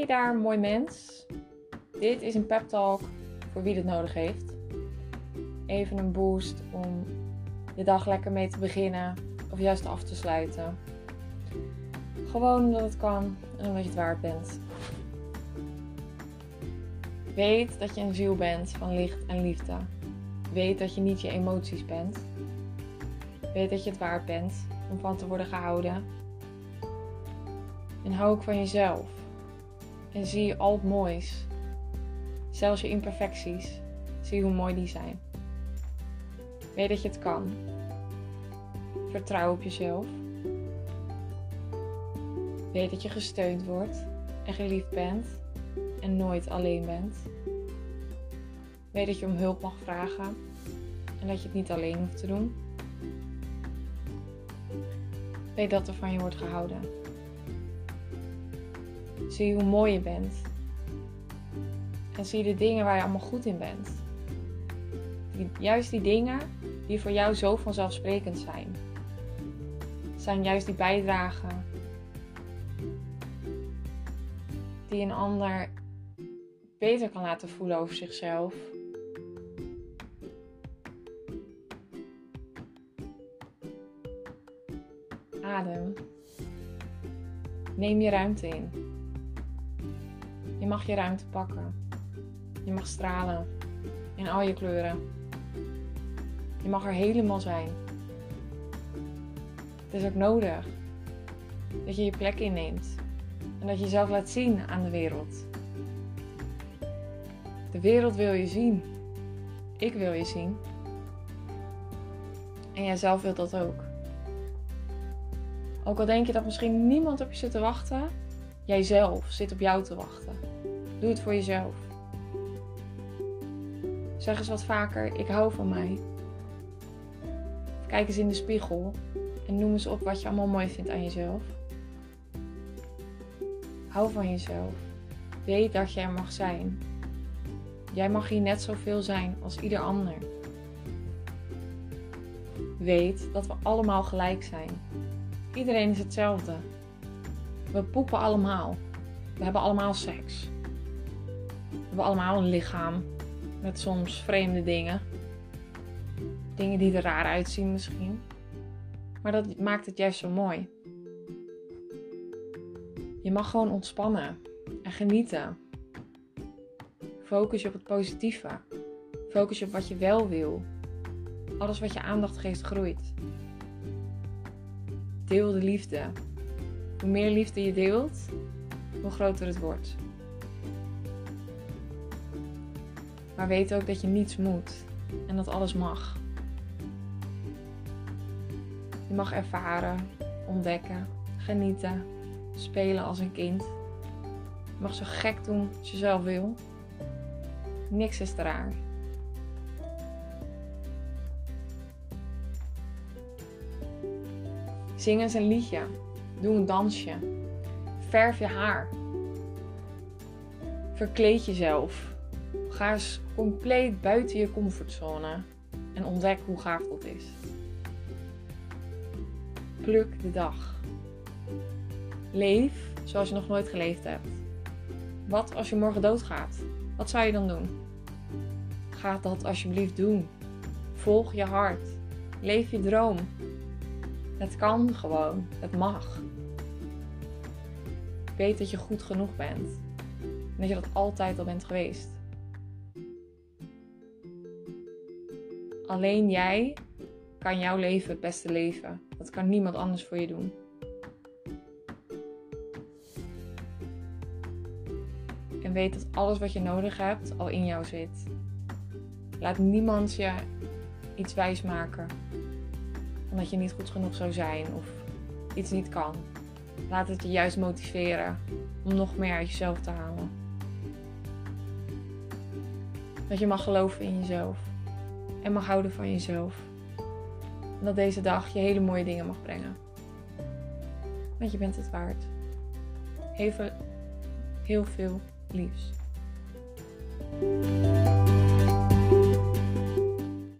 je daar mooi mens? Dit is een pep talk voor wie het nodig heeft. Even een boost om je dag lekker mee te beginnen of juist af te sluiten. Gewoon omdat het kan en omdat je het waard bent. Weet dat je een ziel bent van licht en liefde. Weet dat je niet je emoties bent. Weet dat je het waard bent om van te worden gehouden. En hou ook van jezelf. En zie al het moois. Zelfs je imperfecties. Zie hoe mooi die zijn. Weet dat je het kan. Vertrouw op jezelf. Weet dat je gesteund wordt en geliefd bent en nooit alleen bent. Weet dat je om hulp mag vragen en dat je het niet alleen hoeft te doen. Weet dat er van je wordt gehouden. Zie hoe mooi je bent. En zie de dingen waar je allemaal goed in bent. Die, juist die dingen die voor jou zo vanzelfsprekend zijn. Zijn juist die bijdragen die een ander beter kan laten voelen over zichzelf. Adem. Neem je ruimte in. Je mag je ruimte pakken. Je mag stralen in al je kleuren. Je mag er helemaal zijn. Het is ook nodig dat je je plek inneemt en dat je jezelf laat zien aan de wereld. De wereld wil je zien. Ik wil je zien. En jijzelf wilt dat ook. Ook al denk je dat misschien niemand op je zit te wachten, jijzelf zit op jou te wachten. Doe het voor jezelf. Zeg eens wat vaker: ik hou van mij. kijk eens in de spiegel en noem eens op wat je allemaal mooi vindt aan jezelf. Hou van jezelf. Weet dat je er mag zijn. Jij mag hier net zoveel zijn als ieder ander. Weet dat we allemaal gelijk zijn. Iedereen is hetzelfde. We poepen allemaal. We hebben allemaal seks. We hebben allemaal een lichaam met soms vreemde dingen. Dingen die er raar uitzien misschien. Maar dat maakt het juist zo mooi. Je mag gewoon ontspannen en genieten. Focus je op het positieve. Focus je op wat je wel wil. Alles wat je aandacht geeft groeit. Deel de liefde. Hoe meer liefde je deelt, hoe groter het wordt. Maar weet ook dat je niets moet en dat alles mag. Je mag ervaren, ontdekken, genieten, spelen als een kind. Je mag zo gek doen als je zelf wil. Niks is te raar. Zing eens een liedje. Doe een dansje. Verf je haar. Verkleed jezelf. Ga eens compleet buiten je comfortzone en ontdek hoe gaaf dat is. Pluk de dag. Leef zoals je nog nooit geleefd hebt. Wat als je morgen doodgaat? Wat zou je dan doen? Ga dat alsjeblieft doen. Volg je hart. Leef je droom. Het kan gewoon. Het mag. Weet dat je goed genoeg bent. En dat je dat altijd al bent geweest. Alleen jij kan jouw leven het beste leven. Dat kan niemand anders voor je doen. En weet dat alles wat je nodig hebt al in jou zit. Laat niemand je iets wijsmaken. Omdat je niet goed genoeg zou zijn of iets niet kan. Laat het je juist motiveren om nog meer uit jezelf te halen. Dat je mag geloven in jezelf. En mag houden van jezelf. En dat deze dag je hele mooie dingen mag brengen. Want je bent het waard. Veel, heel veel liefs.